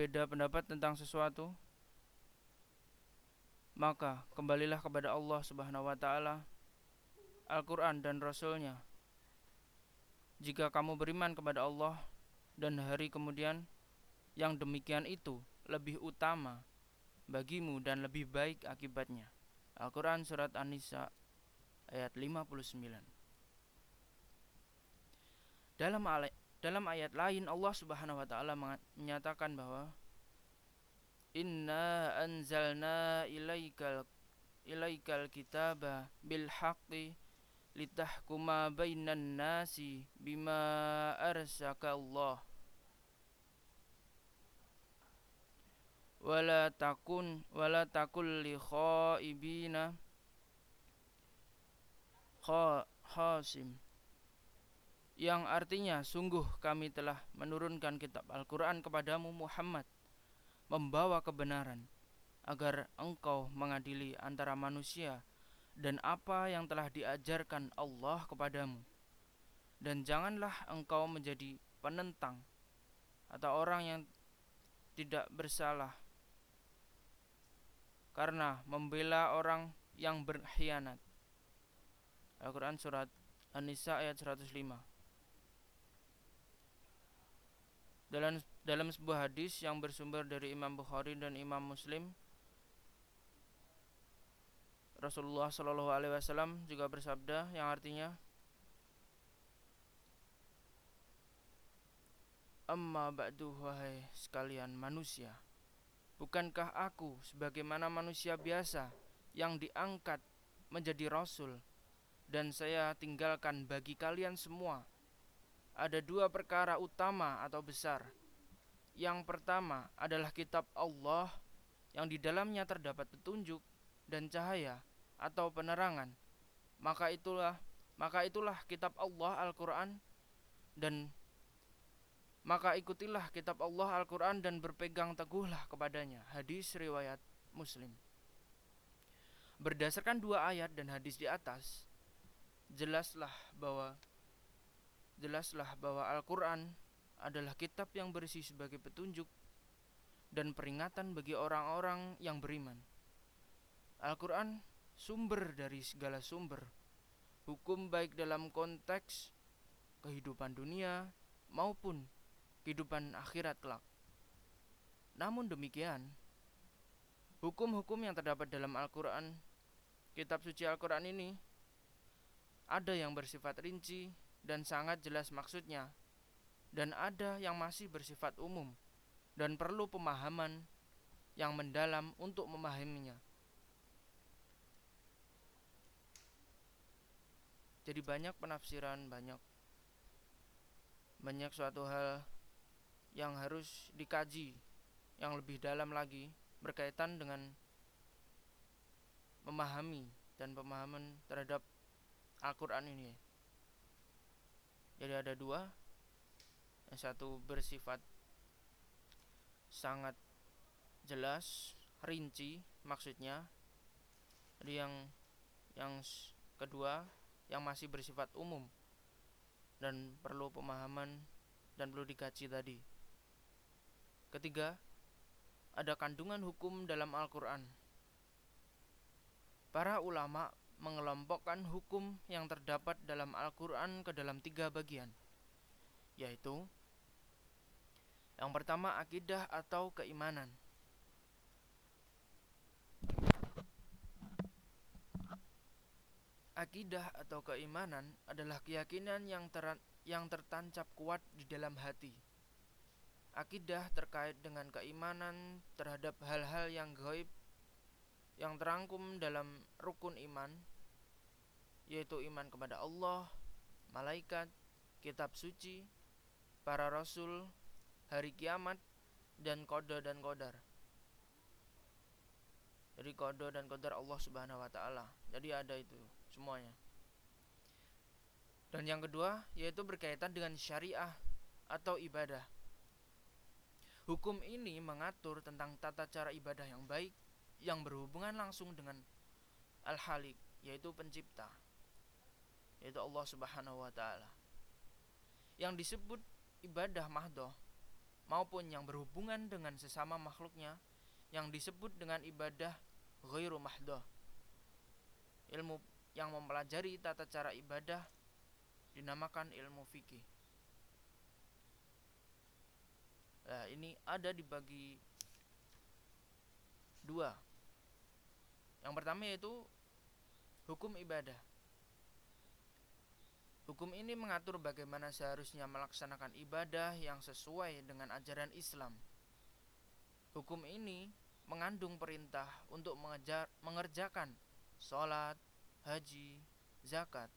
berbeda pendapat tentang sesuatu, maka kembalilah kepada Allah Subhanahu wa taala, Al-Qur'an dan Rasulnya. Jika kamu beriman kepada Allah dan hari kemudian, yang demikian itu lebih utama bagimu dan lebih baik akibatnya. Al-Quran Surat An-Nisa ayat 59 Dalam dalam ayat lain Allah Subhanahu wa taala menyatakan bahwa Inna anzalna ilaikal ilaikal kitaba bil haqqi litahkuma bainan nasi bima arsaka Allah. Wala takun wala takul li khaibina kha khasim yang artinya sungguh kami telah menurunkan kitab Al-Qur'an kepadamu Muhammad membawa kebenaran agar engkau mengadili antara manusia dan apa yang telah diajarkan Allah kepadamu. Dan janganlah engkau menjadi penentang atau orang yang tidak bersalah karena membela orang yang berkhianat. Al-Quran Surat An-Nisa ayat 105 dalam dalam sebuah hadis yang bersumber dari Imam Bukhari dan Imam Muslim Rasulullah Shallallahu Alaihi Wasallam juga bersabda yang artinya Amma ba'du wahai sekalian manusia Bukankah aku sebagaimana manusia biasa yang diangkat menjadi rasul dan saya tinggalkan bagi kalian semua ada dua perkara utama atau besar. Yang pertama adalah kitab Allah yang di dalamnya terdapat petunjuk dan cahaya atau penerangan. Maka itulah maka itulah kitab Allah Al-Qur'an dan maka ikutilah kitab Allah Al-Quran dan berpegang teguhlah kepadanya. Hadis riwayat Muslim. Berdasarkan dua ayat dan hadis di atas, jelaslah bahwa jelaslah bahwa Al-Quran adalah kitab yang berisi sebagai petunjuk dan peringatan bagi orang-orang yang beriman. Al-Quran sumber dari segala sumber, hukum baik dalam konteks kehidupan dunia maupun kehidupan akhirat kelak. Namun demikian, hukum-hukum yang terdapat dalam Al-Quran, kitab suci Al-Quran ini, ada yang bersifat rinci dan sangat jelas maksudnya, dan ada yang masih bersifat umum dan perlu pemahaman yang mendalam untuk memahaminya. Jadi banyak penafsiran, banyak banyak suatu hal yang harus dikaji yang lebih dalam lagi berkaitan dengan memahami dan pemahaman terhadap Al-Quran ini. Jadi ada dua, yang satu bersifat sangat jelas, rinci maksudnya. Jadi yang yang kedua yang masih bersifat umum dan perlu pemahaman dan perlu dikaji tadi. Ketiga, ada kandungan hukum dalam Al-Quran. Para ulama mengelompokkan hukum yang terdapat dalam Al-Quran ke dalam tiga bagian, yaitu yang pertama akidah atau keimanan. Akidah atau keimanan adalah keyakinan yang ter yang tertancap kuat di dalam hati. Akidah terkait dengan keimanan terhadap hal-hal yang gaib yang terangkum dalam rukun iman yaitu iman kepada Allah, malaikat, kitab suci, para rasul, hari kiamat, dan kode dan kodar. Jadi kode dan kodar Allah Subhanahu wa taala. Jadi ada itu semuanya. Dan yang kedua yaitu berkaitan dengan syariah atau ibadah. Hukum ini mengatur tentang tata cara ibadah yang baik yang berhubungan langsung dengan Al-Halik yaitu pencipta yaitu Allah Subhanahu wa taala. Yang disebut ibadah mahdoh maupun yang berhubungan dengan sesama makhluknya yang disebut dengan ibadah ghairu mahdoh. Ilmu yang mempelajari tata cara ibadah dinamakan ilmu fikih. Nah, ini ada dibagi dua. Yang pertama yaitu hukum ibadah. Hukum ini mengatur bagaimana seharusnya melaksanakan ibadah yang sesuai dengan ajaran Islam. Hukum ini mengandung perintah untuk mengejar, mengerjakan sholat, haji, zakat,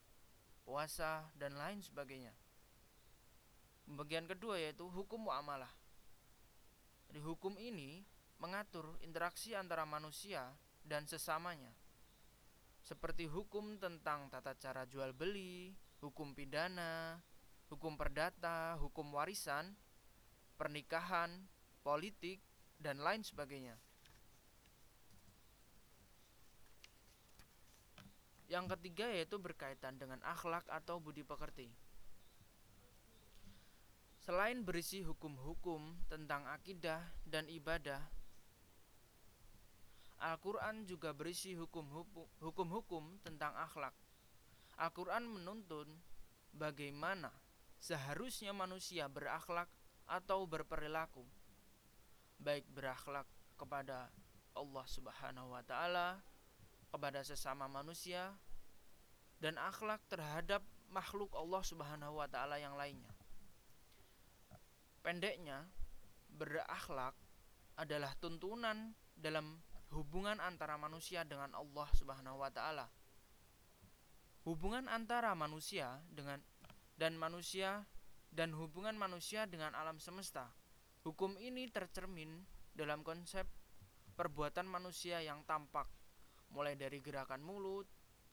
puasa, dan lain sebagainya. Bagian kedua yaitu hukum muamalah. Di hukum ini mengatur interaksi antara manusia dan sesamanya. Seperti hukum tentang tata cara jual beli, hukum pidana, hukum perdata, hukum warisan, pernikahan, politik, dan lain sebagainya. Yang ketiga yaitu berkaitan dengan akhlak atau budi pekerti. Selain berisi hukum-hukum tentang akidah dan ibadah, Al-Quran juga berisi hukum-hukum tentang akhlak. Al-Quran menuntun bagaimana seharusnya manusia berakhlak atau berperilaku, baik berakhlak kepada Allah Subhanahu wa Ta'ala, kepada sesama manusia, dan akhlak terhadap makhluk Allah Subhanahu wa Ta'ala yang lainnya. Pendeknya, berakhlak adalah tuntunan dalam hubungan antara manusia dengan Allah Subhanahu wa Ta'ala hubungan antara manusia dengan dan manusia dan hubungan manusia dengan alam semesta. Hukum ini tercermin dalam konsep perbuatan manusia yang tampak, mulai dari gerakan mulut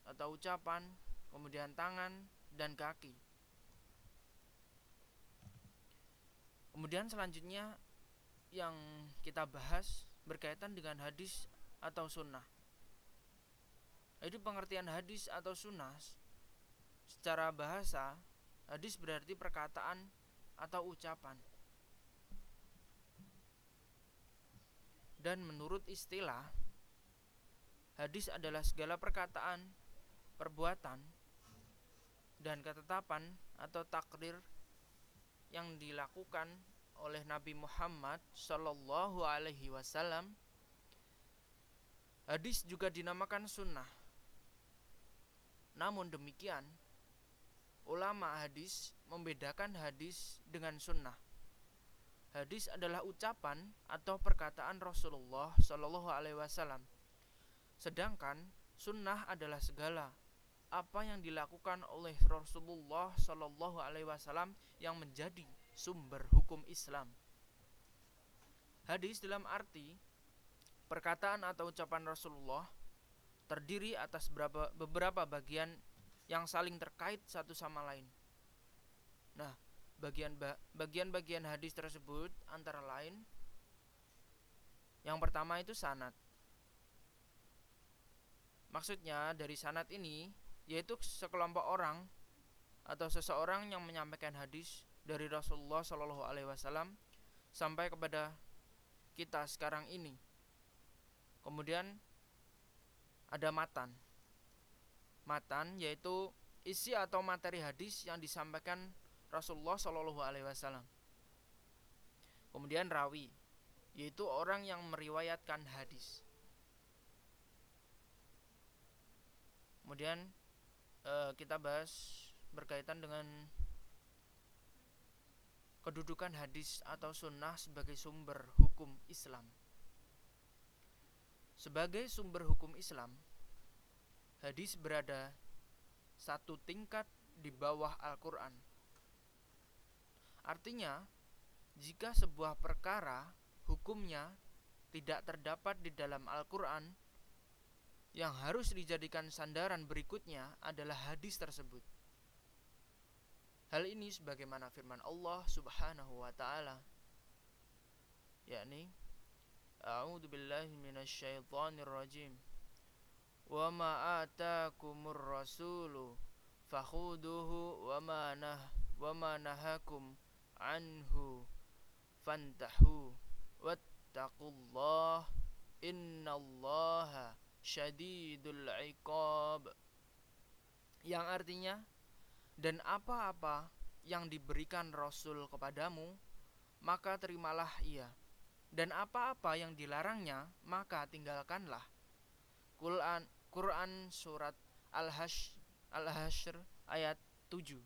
atau ucapan, kemudian tangan dan kaki. Kemudian selanjutnya yang kita bahas berkaitan dengan hadis atau sunnah. Jadi pengertian hadis atau sunnah secara bahasa hadis berarti perkataan atau ucapan. Dan menurut istilah hadis adalah segala perkataan, perbuatan dan ketetapan atau takdir yang dilakukan oleh Nabi Muhammad Shallallahu Alaihi Wasallam. Hadis juga dinamakan sunnah namun demikian, ulama hadis membedakan hadis dengan sunnah. Hadis adalah ucapan atau perkataan Rasulullah Shallallahu Alaihi Wasallam, sedangkan sunnah adalah segala apa yang dilakukan oleh Rasulullah Shallallahu Alaihi Wasallam yang menjadi sumber hukum Islam. Hadis dalam arti perkataan atau ucapan Rasulullah terdiri atas beberapa, beberapa bagian yang saling terkait satu sama lain. Nah, bagian bagian-bagian hadis tersebut antara lain yang pertama itu sanat. Maksudnya dari sanat ini yaitu sekelompok orang atau seseorang yang menyampaikan hadis dari Rasulullah Shallallahu Alaihi Wasallam sampai kepada kita sekarang ini. Kemudian ada matan. Matan yaitu isi atau materi hadis yang disampaikan Rasulullah Shallallahu Alaihi Wasallam. Kemudian rawi, yaitu orang yang meriwayatkan hadis. Kemudian eh, kita bahas berkaitan dengan kedudukan hadis atau sunnah sebagai sumber hukum Islam. Sebagai sumber hukum Islam, hadis berada satu tingkat di bawah Al-Quran. Artinya, jika sebuah perkara hukumnya tidak terdapat di dalam Al-Quran, yang harus dijadikan sandaran berikutnya adalah hadis tersebut. Hal ini sebagaimana firman Allah Subhanahu wa taala yakni A'udzu. Wa ma atakumur rasulu fakhuduhu wa ma nah wa ma nahakum anhu fantahu wattaqullah innallaha syadidul iqab. Yang artinya dan apa-apa yang diberikan Rasul kepadamu maka terimalah ia. Dan apa-apa yang dilarangnya maka tinggalkanlah Quran surat Al-Hash Al-Hashr ayat 7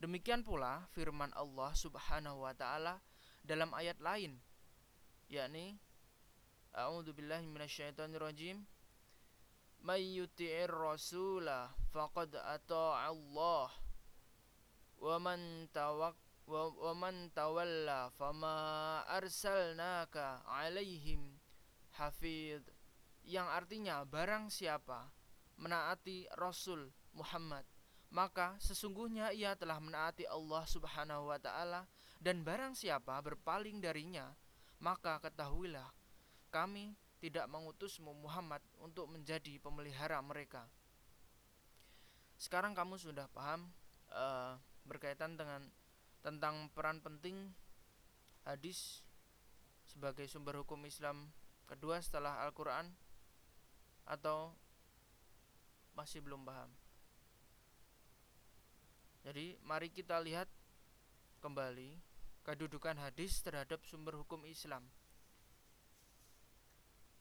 Demikian pula firman Allah Subhanahu wa taala dalam ayat lain yakni A'udzu billahi minasyaitonir rajim. May yuti'ir rasula faqad ata'a Allah wa man tawak wa man tawalla fama arsalnaka alaihim hafid yang artinya barang siapa menaati Rasul Muhammad maka sesungguhnya ia telah menaati Allah Subhanahu wa taala dan barang siapa berpaling darinya maka ketahuilah kami tidak mengutusmu Muhammad untuk menjadi pemelihara mereka. Sekarang kamu sudah paham uh, berkaitan dengan tentang peran penting hadis sebagai sumber hukum Islam kedua setelah Al-Quran atau masih belum paham? Jadi mari kita lihat kembali kedudukan hadis terhadap sumber hukum Islam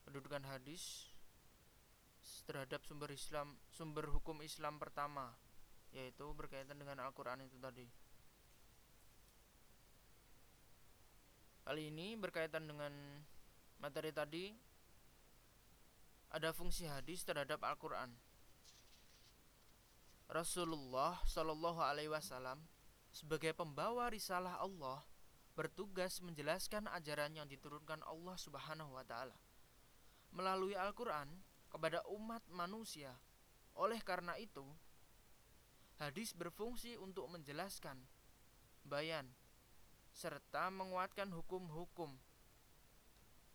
kedudukan hadis terhadap sumber Islam sumber hukum Islam pertama yaitu berkaitan dengan Al-Qur'an itu tadi. Kali ini berkaitan dengan materi tadi ada fungsi hadis terhadap Al-Qur'an. Rasulullah Shallallahu alaihi wasallam sebagai pembawa risalah Allah bertugas menjelaskan ajaran yang diturunkan Allah Subhanahu wa taala melalui Al-Quran kepada umat manusia. Oleh karena itu, hadis berfungsi untuk menjelaskan, bayan, serta menguatkan hukum-hukum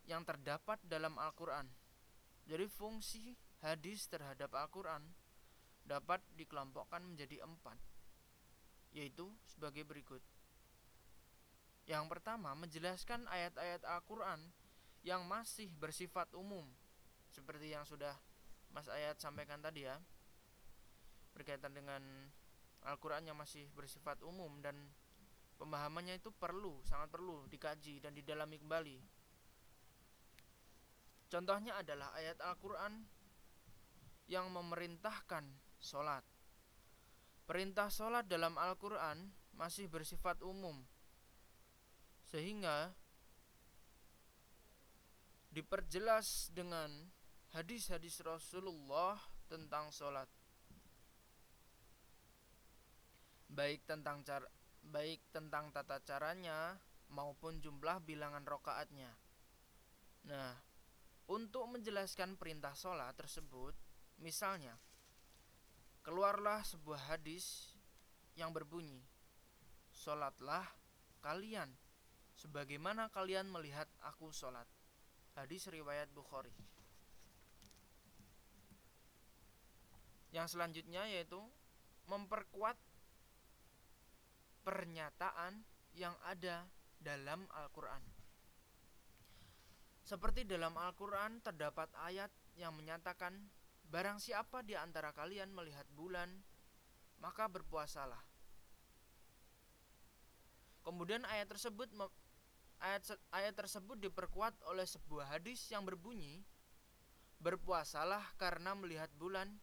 yang terdapat dalam Al-Quran. Jadi fungsi hadis terhadap Al-Quran dapat dikelompokkan menjadi empat, yaitu sebagai berikut. Yang pertama, menjelaskan ayat-ayat Al-Quran yang masih bersifat umum seperti yang sudah Mas Ayat sampaikan tadi ya berkaitan dengan Al-Quran yang masih bersifat umum dan pemahamannya itu perlu sangat perlu dikaji dan didalami kembali contohnya adalah ayat Al-Quran yang memerintahkan sholat perintah sholat dalam Al-Quran masih bersifat umum sehingga diperjelas dengan hadis-hadis Rasulullah tentang sholat baik tentang cara baik tentang tata caranya maupun jumlah bilangan rokaatnya. Nah, untuk menjelaskan perintah sholat tersebut, misalnya, keluarlah sebuah hadis yang berbunyi, Sholatlah kalian, sebagaimana kalian melihat aku sholat. Hadis riwayat Bukhari. Yang selanjutnya yaitu memperkuat pernyataan yang ada dalam Al-Qur'an. Seperti dalam Al-Qur'an terdapat ayat yang menyatakan barang siapa di antara kalian melihat bulan maka berpuasalah. Kemudian ayat tersebut ayat ayat tersebut diperkuat oleh sebuah hadis yang berbunyi berpuasalah karena melihat bulan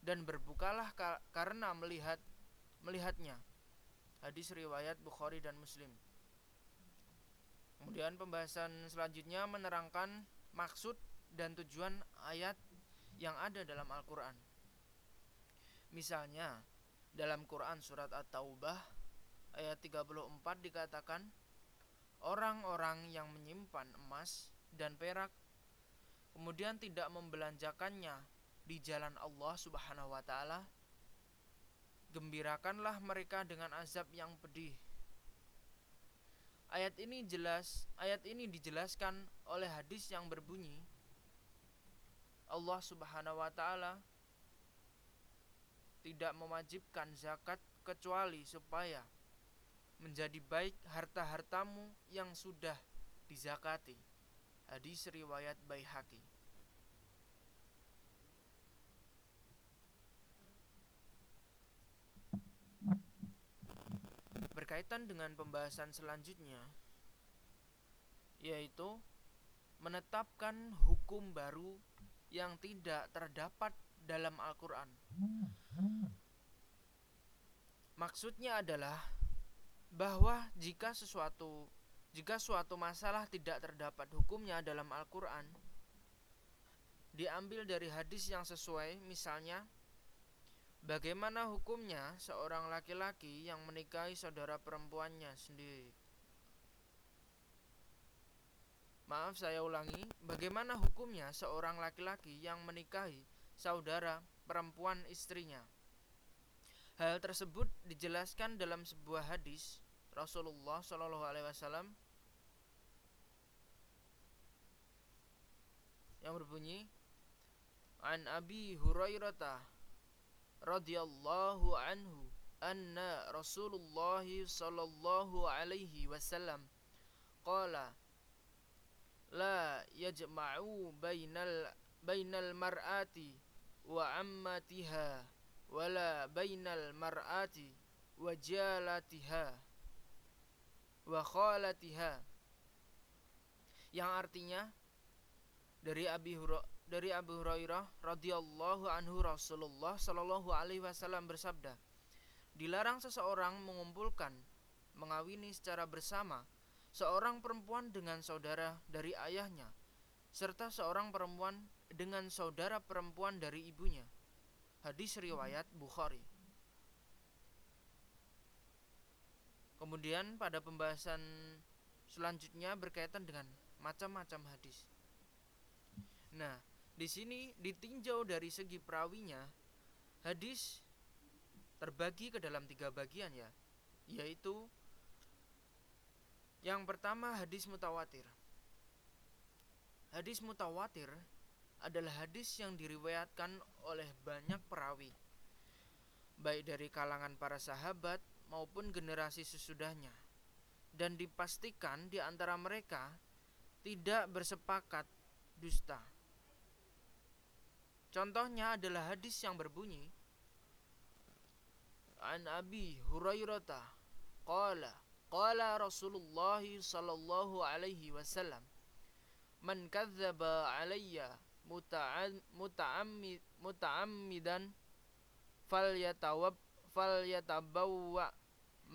dan berbukalah ka karena melihat melihatnya hadis riwayat Bukhari dan Muslim kemudian pembahasan selanjutnya menerangkan maksud dan tujuan ayat yang ada dalam Al-Quran. Misalnya dalam Quran surat At-Taubah ayat 34 dikatakan orang-orang yang menyimpan emas dan perak kemudian tidak membelanjakannya di jalan Allah Subhanahu wa taala gembirakanlah mereka dengan azab yang pedih Ayat ini jelas, ayat ini dijelaskan oleh hadis yang berbunyi Allah Subhanahu wa taala tidak mewajibkan zakat kecuali supaya menjadi baik harta-hartamu yang sudah dizakati. Hadis riwayat Baihaqi. Berkaitan dengan pembahasan selanjutnya yaitu menetapkan hukum baru yang tidak terdapat dalam Al-Qur'an. Maksudnya adalah bahwa jika sesuatu jika suatu masalah tidak terdapat hukumnya dalam Al-Qur'an diambil dari hadis yang sesuai misalnya bagaimana hukumnya seorang laki-laki yang menikahi saudara perempuannya sendiri Maaf saya ulangi, bagaimana hukumnya seorang laki-laki yang menikahi saudara perempuan istrinya? Hal tersebut dijelaskan dalam sebuah hadis Rasulullah Shallallahu Alaihi Wasallam yang berbunyi An Abi Hurairah radhiyallahu anhu anna Rasulullah sallallahu alaihi wasallam qala la yajma'u bainal bainal mar'ati wa ammatiha wala bainal mar'ati wa jalatiha wa khalatiha. Yang artinya dari Abi Hurairah dari Abu Hurairah radhiyallahu anhu Rasulullah shallallahu alaihi wasallam bersabda dilarang seseorang mengumpulkan mengawini secara bersama seorang perempuan dengan saudara dari ayahnya, serta seorang perempuan dengan saudara perempuan dari ibunya. Hadis riwayat Bukhari. Kemudian pada pembahasan selanjutnya berkaitan dengan macam-macam hadis. Nah, di sini ditinjau dari segi perawinya, hadis terbagi ke dalam tiga bagian ya, yaitu yang pertama hadis mutawatir. Hadis mutawatir adalah hadis yang diriwayatkan oleh banyak perawi, baik dari kalangan para sahabat maupun generasi sesudahnya, dan dipastikan di antara mereka tidak bersepakat dusta. Contohnya adalah hadis yang berbunyi An Abi Hurairah qala Qala Rasulullah sallallahu alaihi wasallam Man kadzdzaba alayya muta'ammid muta'ammidan falyatawab falyatabawwa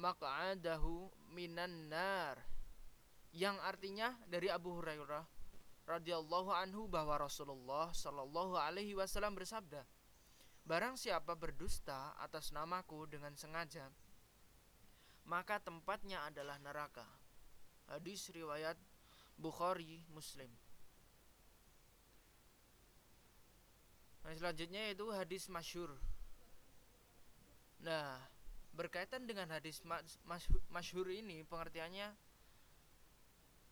maq'adahu minan nar yang artinya dari Abu Hurairah radhiyallahu anhu bahwa Rasulullah sallallahu alaihi wasallam bersabda Barang siapa berdusta atas namaku dengan sengaja maka tempatnya adalah neraka. Hadis riwayat Bukhari Muslim. Nah, selanjutnya yaitu hadis masyur. Nah, berkaitan dengan hadis masyhur ini pengertiannya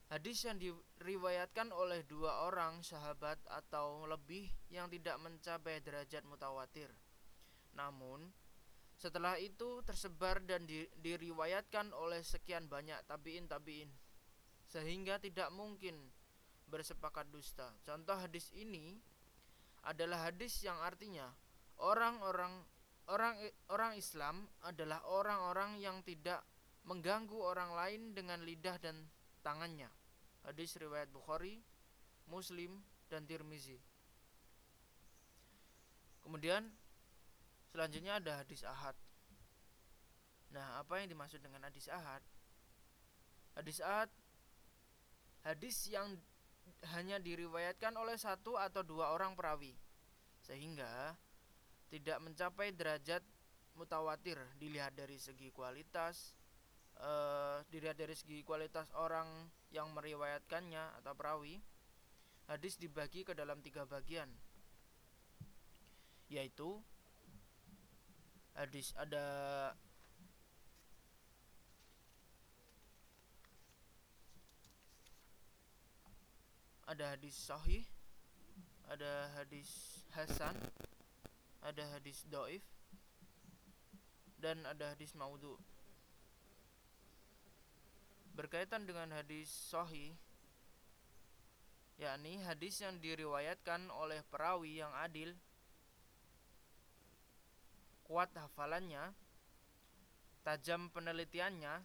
hadis yang diriwayatkan oleh dua orang sahabat atau lebih yang tidak mencapai derajat mutawatir. Namun, setelah itu tersebar dan di, diriwayatkan oleh sekian banyak tabiin tabiin sehingga tidak mungkin bersepakat dusta. Contoh hadis ini adalah hadis yang artinya orang-orang orang orang Islam adalah orang-orang yang tidak mengganggu orang lain dengan lidah dan tangannya. Hadis riwayat Bukhari, Muslim dan Tirmizi. Kemudian Selanjutnya ada hadis ahad. Nah, apa yang dimaksud dengan hadis ahad? Hadis ahad hadis yang hanya diriwayatkan oleh satu atau dua orang perawi sehingga tidak mencapai derajat mutawatir dilihat dari segi kualitas uh, dilihat dari segi kualitas orang yang meriwayatkannya atau perawi hadis dibagi ke dalam tiga bagian. Yaitu hadis ada ada hadis sahih ada hadis hasan ada hadis doif dan ada hadis maudhu berkaitan dengan hadis sahih yakni hadis yang diriwayatkan oleh perawi yang adil kuat hafalannya tajam penelitiannya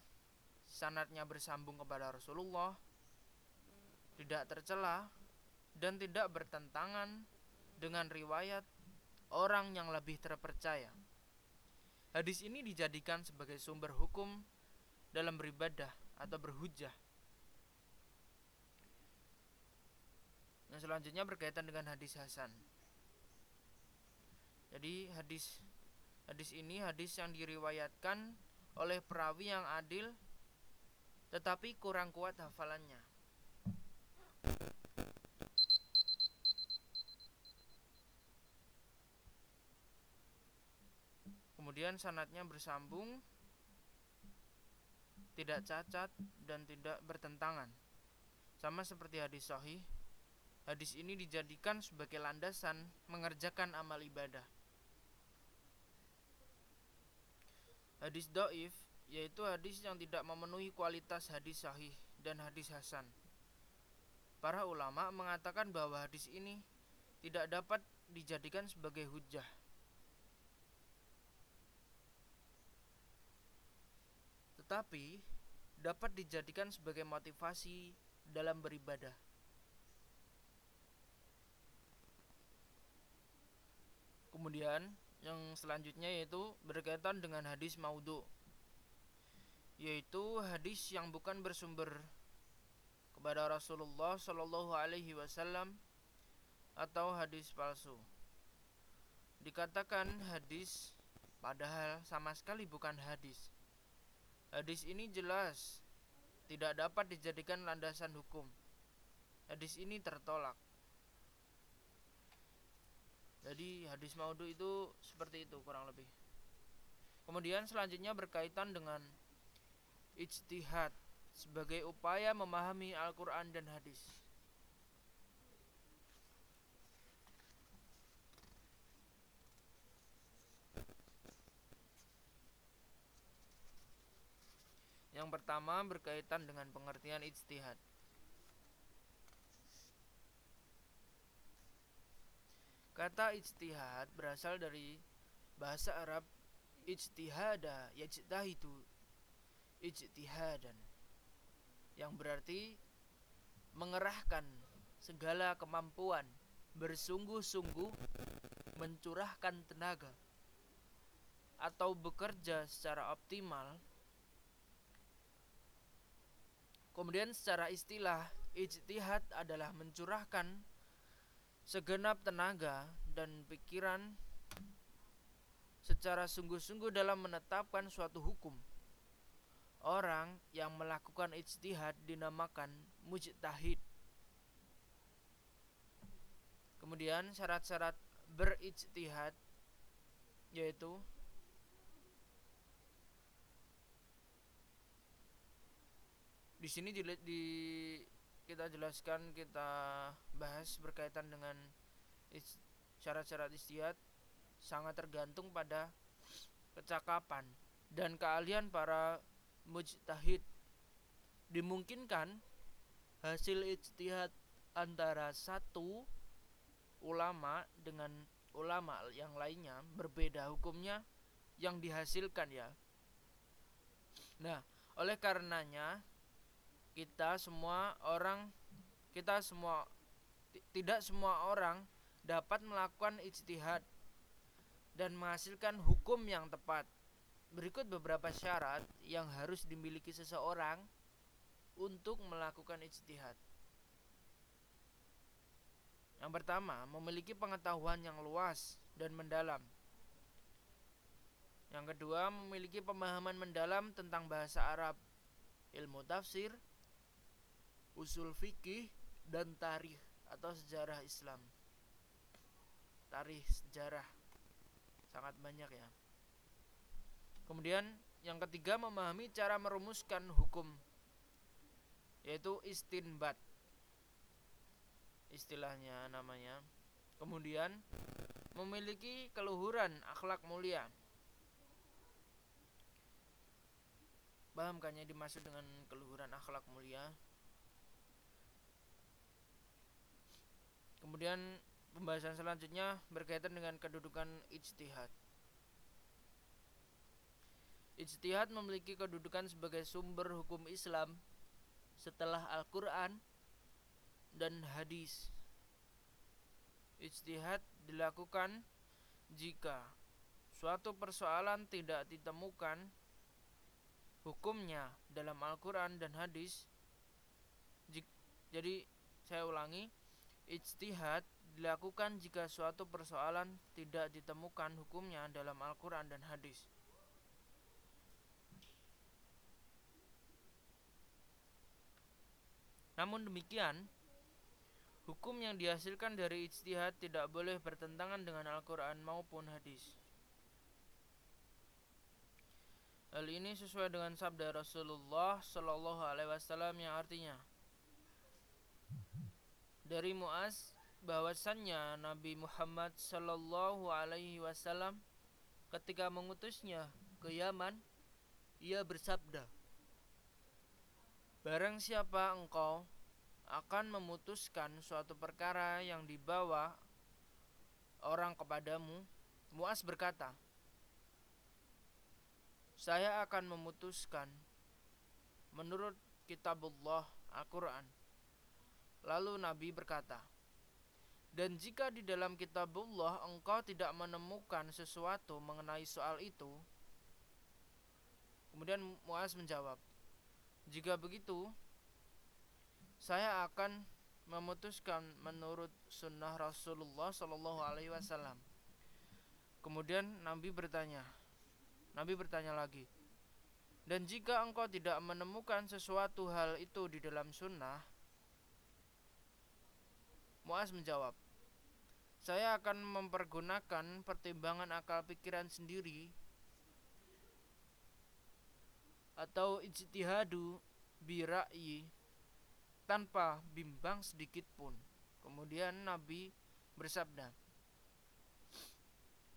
sanatnya bersambung kepada Rasulullah tidak tercela dan tidak bertentangan dengan riwayat orang yang lebih terpercaya. Hadis ini dijadikan sebagai sumber hukum dalam beribadah atau berhujah. Yang selanjutnya berkaitan dengan hadis Hasan. Jadi hadis hadis ini hadis yang diriwayatkan oleh perawi yang adil tetapi kurang kuat hafalannya. Kemudian sanatnya bersambung, tidak cacat dan tidak bertentangan. Sama seperti hadis sahih, hadis ini dijadikan sebagai landasan mengerjakan amal ibadah. Hadis doif yaitu hadis yang tidak memenuhi kualitas hadis sahih dan hadis hasan. Para ulama mengatakan bahwa hadis ini tidak dapat dijadikan sebagai hujah tetapi dapat dijadikan sebagai motivasi dalam beribadah. Kemudian yang selanjutnya yaitu berkaitan dengan hadis maudhu yaitu hadis yang bukan bersumber kepada Rasulullah Shallallahu Alaihi Wasallam atau hadis palsu. Dikatakan hadis padahal sama sekali bukan hadis. Hadis ini jelas tidak dapat dijadikan landasan hukum. Hadis ini tertolak. Jadi hadis maudhu itu seperti itu kurang lebih. Kemudian selanjutnya berkaitan dengan ijtihad sebagai upaya memahami Al-Qur'an dan hadis. Yang pertama berkaitan dengan pengertian ijtihad. Kata ijtihad berasal dari bahasa Arab ijtihada yajtahidu ijtihadan yang berarti mengerahkan segala kemampuan bersungguh-sungguh mencurahkan tenaga atau bekerja secara optimal Kemudian secara istilah ijtihad adalah mencurahkan segenap tenaga dan pikiran secara sungguh-sungguh dalam menetapkan suatu hukum. Orang yang melakukan ijtihad dinamakan mujtahid. Kemudian syarat-syarat berijtihad yaitu di sini di, di kita jelaskan kita bahas berkaitan dengan syarat-syarat istiad sangat tergantung pada kecakapan dan keahlian para mujtahid dimungkinkan hasil ijtihad antara satu ulama dengan ulama yang lainnya berbeda hukumnya yang dihasilkan ya. Nah, oleh karenanya kita semua orang kita semua tidak semua orang dapat melakukan ijtihad dan menghasilkan hukum yang tepat. Berikut beberapa syarat yang harus dimiliki seseorang untuk melakukan ijtihad. Yang pertama, memiliki pengetahuan yang luas dan mendalam. Yang kedua, memiliki pemahaman mendalam tentang bahasa Arab, ilmu tafsir, usul fikih dan tarikh atau sejarah Islam. Tarikh sejarah sangat banyak ya. Kemudian yang ketiga memahami cara merumuskan hukum yaitu istinbat istilahnya namanya. Kemudian memiliki keluhuran akhlak mulia. pahamkannya dimaksud dengan keluhuran akhlak mulia kemudian pembahasan selanjutnya berkaitan dengan kedudukan ijtihad Ijtihad memiliki kedudukan sebagai sumber hukum Islam setelah Al-Quran dan hadis. Ijtihad dilakukan jika suatu persoalan tidak ditemukan hukumnya dalam Al-Quran dan hadis. Jadi saya ulangi, ijtihad dilakukan jika suatu persoalan tidak ditemukan hukumnya dalam Al-Quran dan hadis. Namun demikian, hukum yang dihasilkan dari ijtihad tidak boleh bertentangan dengan Al-Quran maupun hadis. Hal ini sesuai dengan sabda Rasulullah Shallallahu Alaihi Wasallam yang artinya dari Muaz bahwasannya Nabi Muhammad Shallallahu Alaihi Wasallam ketika mengutusnya ke Yaman, ia bersabda, Barang siapa engkau akan memutuskan suatu perkara yang dibawa orang kepadamu, Muas berkata, Saya akan memutuskan menurut kitabullah Al-Quran. Lalu Nabi berkata, dan jika di dalam kitabullah engkau tidak menemukan sesuatu mengenai soal itu, kemudian Muaz menjawab, jika begitu, saya akan memutuskan menurut sunnah Rasulullah Shallallahu Alaihi Wasallam. Kemudian Nabi bertanya, Nabi bertanya lagi, dan jika engkau tidak menemukan sesuatu hal itu di dalam sunnah, Muaz menjawab, saya akan mempergunakan pertimbangan akal pikiran sendiri atau ijtihadu bira'yi tanpa bimbang sedikit pun. Kemudian Nabi bersabda,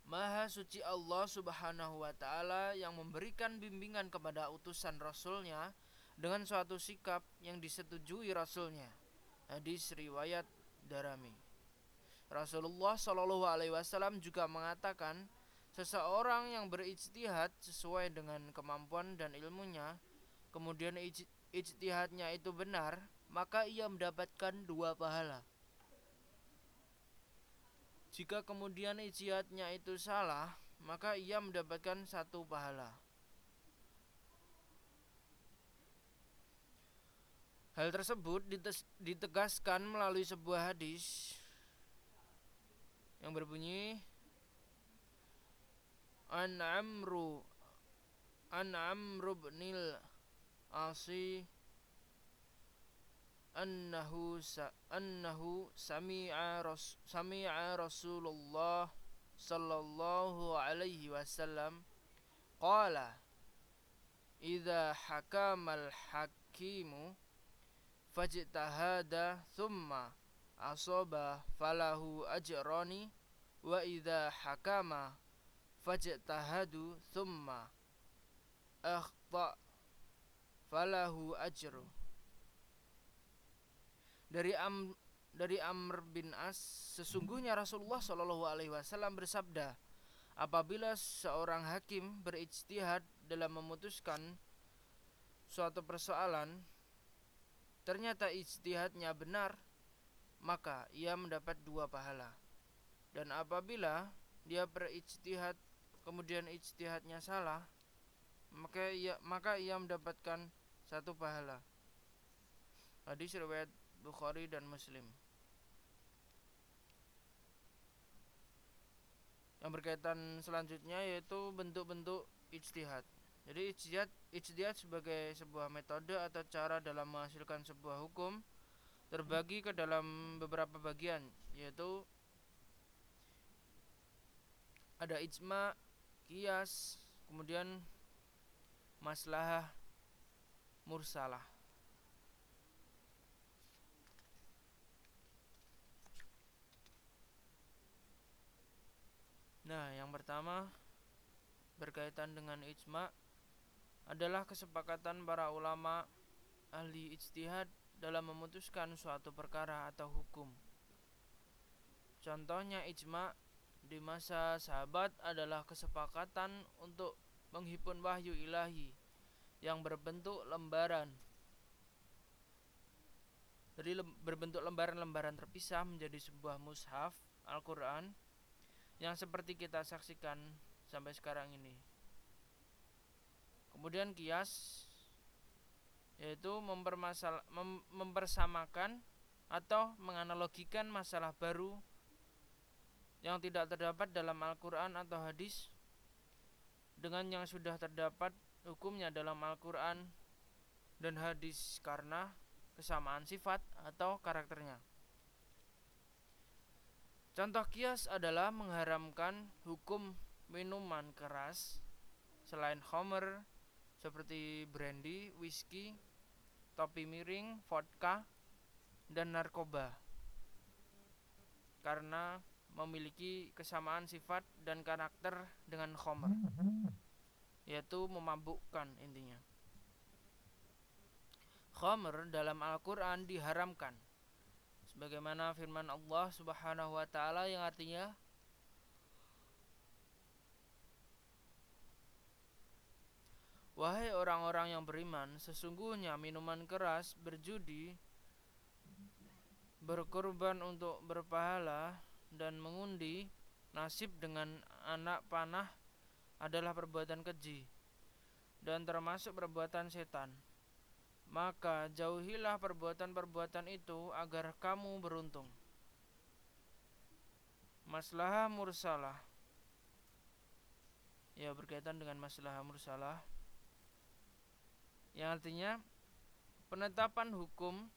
Maha suci Allah subhanahu wa ta'ala yang memberikan bimbingan kepada utusan Rasulnya dengan suatu sikap yang disetujui Rasulnya. Hadis riwayat Darami. Rasulullah Shallallahu Alaihi Wasallam juga mengatakan Seseorang yang berijtihad sesuai dengan kemampuan dan ilmunya, kemudian ijtihadnya itu benar, maka ia mendapatkan dua pahala. Jika kemudian ijtihadnya itu salah, maka ia mendapatkan satu pahala. Hal tersebut ditegaskan melalui sebuah hadis yang berbunyi an amru an amru binil asi annahu sa, annahu sami'a ras, sami'a Rasulullah sallallahu alaihi wasallam qala idza hakamal hakimu fajtahada thumma asaba falahu ajrani wa idza hakama fajtahadu thumma akhta falahu ajru. Dari am dari Amr bin As sesungguhnya Rasulullah Shallallahu alaihi wasallam bersabda apabila seorang hakim berijtihad dalam memutuskan suatu persoalan ternyata ijtihadnya benar maka ia mendapat dua pahala. Dan apabila dia berijtihad kemudian ijtihadnya salah maka ia maka ia mendapatkan satu pahala. Hadis riwayat Bukhari dan Muslim. Yang berkaitan selanjutnya yaitu bentuk-bentuk ijtihad jadi ijtihad ijtihad sebagai sebuah metode atau cara dalam menghasilkan sebuah hukum terbagi ke dalam beberapa bagian yaitu ada ijma kias kemudian masalah mursalah. Nah, yang pertama berkaitan dengan ijma adalah kesepakatan para ulama ahli ijtihad dalam memutuskan suatu perkara atau hukum. Contohnya ijma di masa sahabat adalah kesepakatan untuk menghimpun wahyu ilahi yang berbentuk lembaran dari berbentuk lembaran-lembaran terpisah menjadi sebuah mushaf Al-Quran yang seperti kita saksikan sampai sekarang ini. Kemudian kias yaitu mempermasal mem mempersamakan atau menganalogikan masalah baru yang tidak terdapat dalam Al-Quran atau hadis dengan yang sudah terdapat hukumnya dalam Al-Quran dan hadis karena kesamaan sifat atau karakternya. Contoh kias adalah mengharamkan hukum minuman keras selain homer seperti brandy, whisky, topi miring, vodka, dan narkoba. Karena memiliki kesamaan sifat dan karakter dengan khomer yaitu memabukkan intinya. Khomer dalam Al-Quran diharamkan. Sebagaimana firman Allah subhanahu wa ta'ala yang artinya Wahai orang-orang yang beriman, sesungguhnya minuman keras, berjudi, berkorban untuk berpahala, dan mengundi nasib dengan anak panah adalah perbuatan keji dan termasuk perbuatan setan. Maka jauhilah perbuatan-perbuatan itu agar kamu beruntung. Maslahah mursalah Ya berkaitan dengan masalah mursalah Yang artinya Penetapan hukum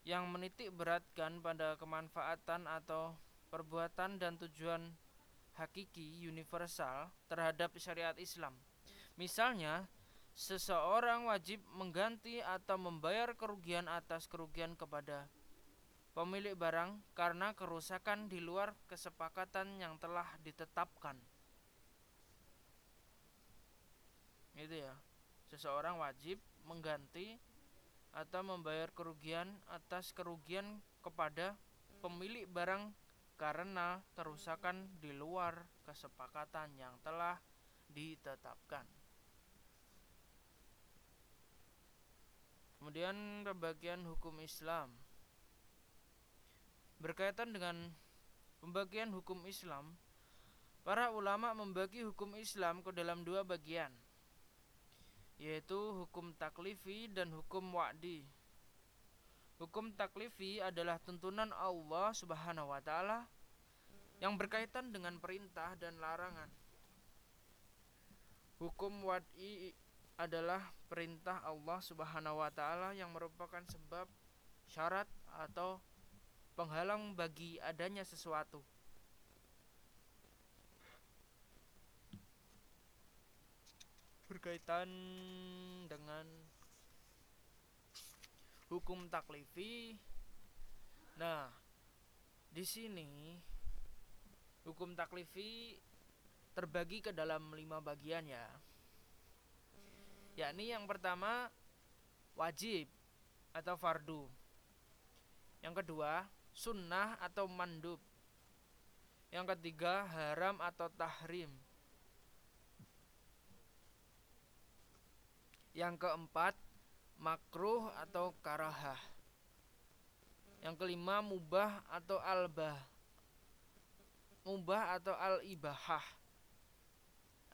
yang menitik beratkan pada kemanfaatan atau perbuatan dan tujuan hakiki universal terhadap syariat Islam. Misalnya, seseorang wajib mengganti atau membayar kerugian atas kerugian kepada pemilik barang karena kerusakan di luar kesepakatan yang telah ditetapkan. Itu ya. Seseorang wajib mengganti atau membayar kerugian atas kerugian kepada pemilik barang karena kerusakan di luar kesepakatan yang telah ditetapkan. Kemudian pembagian hukum Islam berkaitan dengan pembagian hukum Islam, para ulama membagi hukum Islam ke dalam dua bagian yaitu hukum taklifi dan hukum wa'di. Hukum taklifi adalah tuntunan Allah Subhanahu wa taala yang berkaitan dengan perintah dan larangan. Hukum wa'di adalah perintah Allah Subhanahu wa taala yang merupakan sebab syarat atau penghalang bagi adanya sesuatu. Berkaitan dengan hukum taklifi. Nah, di sini hukum taklifi terbagi ke dalam lima bagian ya. Yakni yang pertama wajib atau fardu. Yang kedua sunnah atau mandub. Yang ketiga haram atau tahrim. Yang keempat, makruh atau karahah. Yang kelima, mubah atau albah. Mubah atau al-ibahah.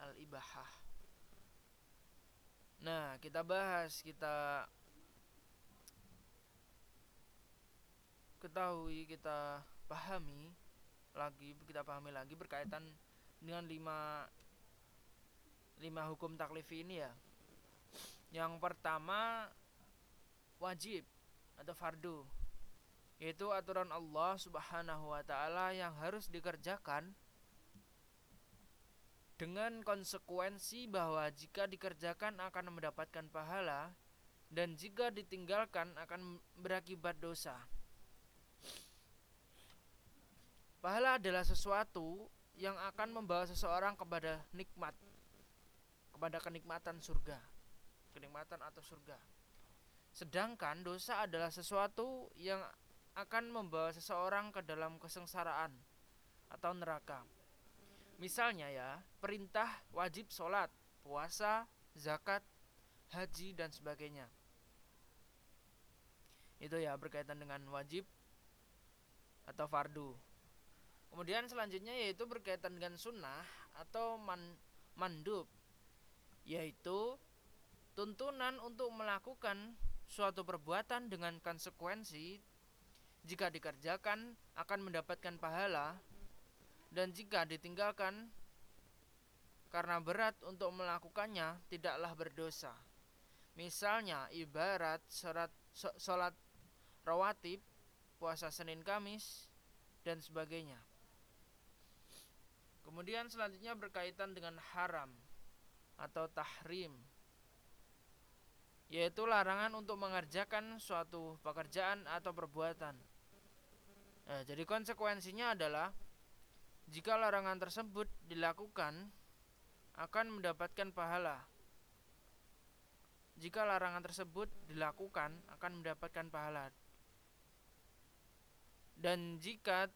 Al-ibahah. Nah, kita bahas, kita ketahui, kita pahami lagi, kita pahami lagi berkaitan dengan lima lima hukum taklif ini ya. Yang pertama wajib atau fardu yaitu aturan Allah Subhanahu wa taala yang harus dikerjakan dengan konsekuensi bahwa jika dikerjakan akan mendapatkan pahala dan jika ditinggalkan akan berakibat dosa. Pahala adalah sesuatu yang akan membawa seseorang kepada nikmat kepada kenikmatan surga kenikmatan atau surga. Sedangkan dosa adalah sesuatu yang akan membawa seseorang ke dalam kesengsaraan atau neraka. Misalnya ya perintah wajib sholat puasa zakat haji dan sebagainya. Itu ya berkaitan dengan wajib atau fardu. Kemudian selanjutnya yaitu berkaitan dengan sunnah atau man, mandub yaitu tuntunan untuk melakukan suatu perbuatan dengan konsekuensi jika dikerjakan akan mendapatkan pahala dan jika ditinggalkan karena berat untuk melakukannya tidaklah berdosa. Misalnya ibarat sholat, sholat rawatib, puasa Senin Kamis, dan sebagainya. Kemudian selanjutnya berkaitan dengan haram atau tahrim yaitu larangan untuk mengerjakan suatu pekerjaan atau perbuatan. Nah, jadi konsekuensinya adalah jika larangan tersebut dilakukan akan mendapatkan pahala. Jika larangan tersebut dilakukan akan mendapatkan pahala. Dan jika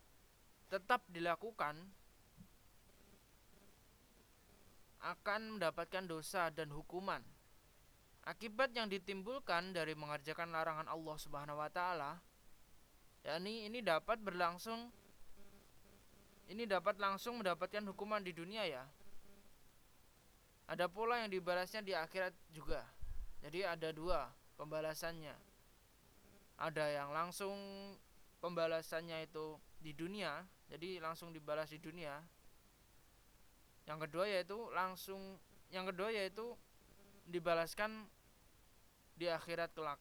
tetap dilakukan akan mendapatkan dosa dan hukuman. Akibat yang ditimbulkan dari mengerjakan larangan Allah Subhanahu wa taala yakni ini dapat berlangsung ini dapat langsung mendapatkan hukuman di dunia ya. Ada pula yang dibalasnya di akhirat juga. Jadi ada dua pembalasannya. Ada yang langsung pembalasannya itu di dunia, jadi langsung dibalas di dunia. Yang kedua yaitu langsung yang kedua yaitu dibalaskan di akhirat kelak.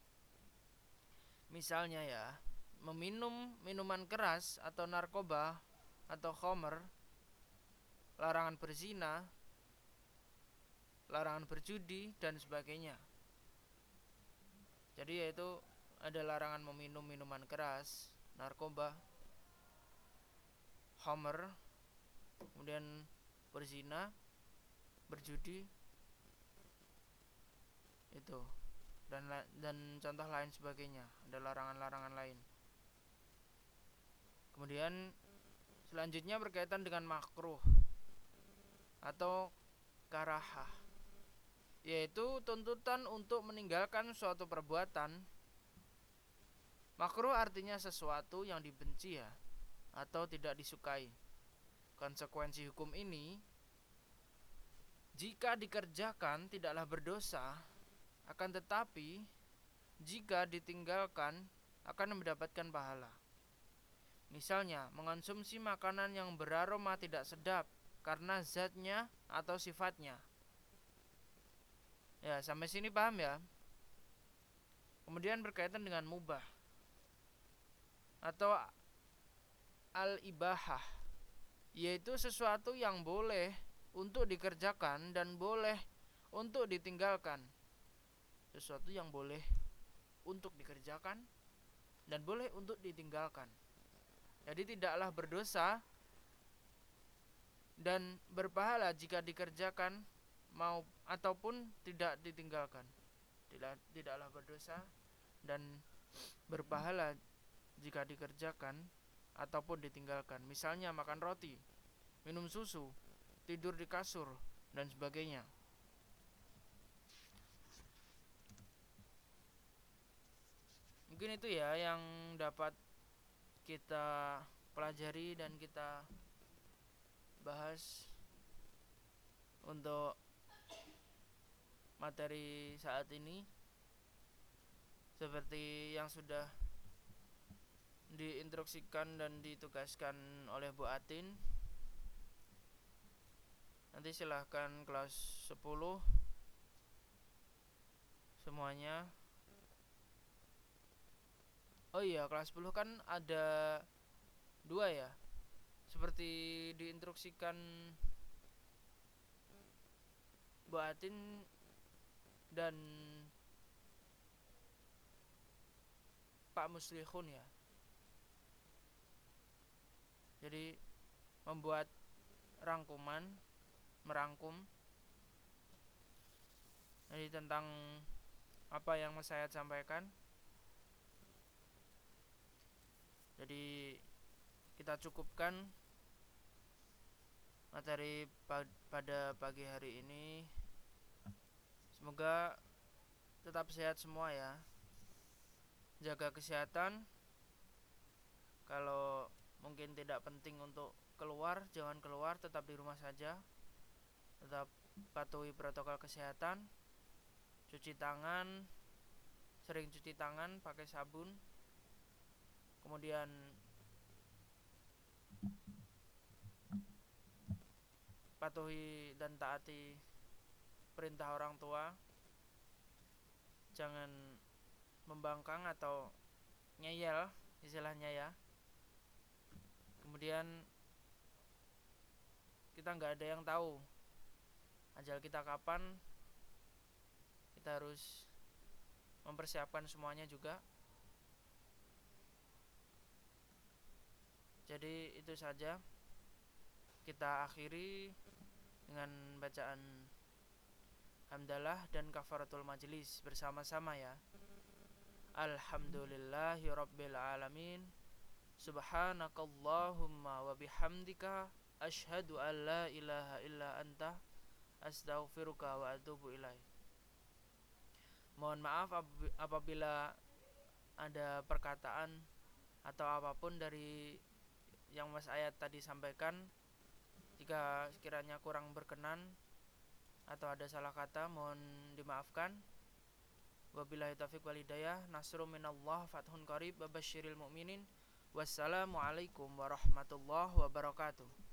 Misalnya ya, meminum minuman keras atau narkoba atau khomer, larangan berzina, larangan berjudi dan sebagainya. Jadi yaitu ada larangan meminum minuman keras, narkoba, khomer, kemudian berzina, berjudi, itu dan dan contoh lain sebagainya. Ada larangan-larangan lain. Kemudian selanjutnya berkaitan dengan makruh atau karahah yaitu tuntutan untuk meninggalkan suatu perbuatan. Makruh artinya sesuatu yang dibenci ya atau tidak disukai. Konsekuensi hukum ini jika dikerjakan tidaklah berdosa akan tetapi jika ditinggalkan akan mendapatkan pahala. Misalnya, mengonsumsi makanan yang beraroma tidak sedap karena zatnya atau sifatnya. Ya, sampai sini paham ya? Kemudian berkaitan dengan mubah atau al-ibahah, yaitu sesuatu yang boleh untuk dikerjakan dan boleh untuk ditinggalkan sesuatu yang boleh untuk dikerjakan dan boleh untuk ditinggalkan. Jadi tidaklah berdosa dan berpahala jika dikerjakan mau ataupun tidak ditinggalkan. Tidak tidaklah berdosa dan berpahala jika dikerjakan ataupun ditinggalkan. Misalnya makan roti, minum susu, tidur di kasur dan sebagainya. Mungkin itu ya yang dapat kita pelajari dan kita bahas untuk materi saat ini. Seperti yang sudah diinstruksikan dan ditugaskan oleh Bu Atin. Nanti silahkan kelas 10 semuanya oh iya kelas 10 kan ada dua ya seperti diinstruksikan Bu Atin dan Pak Muslihun ya jadi membuat rangkuman merangkum Jadi tentang apa yang Mas Sayat sampaikan. Jadi kita cukupkan materi pada pagi hari ini. Semoga tetap sehat semua ya. Jaga kesehatan. Kalau mungkin tidak penting untuk keluar, jangan keluar, tetap di rumah saja. Tetap patuhi protokol kesehatan cuci tangan sering cuci tangan pakai sabun kemudian patuhi dan taati perintah orang tua. Jangan membangkang atau ngeyel istilahnya ya. Kemudian kita nggak ada yang tahu ajal kita kapan. Kita harus mempersiapkan semuanya juga jadi itu saja. Kita akhiri dengan bacaan hamdalah dan kafaratul majelis bersama-sama ya. Alhamdulillahi rabbil alamin. Subhanakallahumma wa bihamdika an la ilaha illa anta Astaghfiruka wa atubu ilaih. Mohon maaf apabila ada perkataan atau apa pun dari yang Mas Ayat tadi sampaikan jika sekiranya kurang berkenan atau ada salah kata mohon dimaafkan. Wabillahi taufiq walhidayah nasru minallah fathun qarib babasyiril mu'minin. Wassalamualaikum warahmatullahi wabarakatuh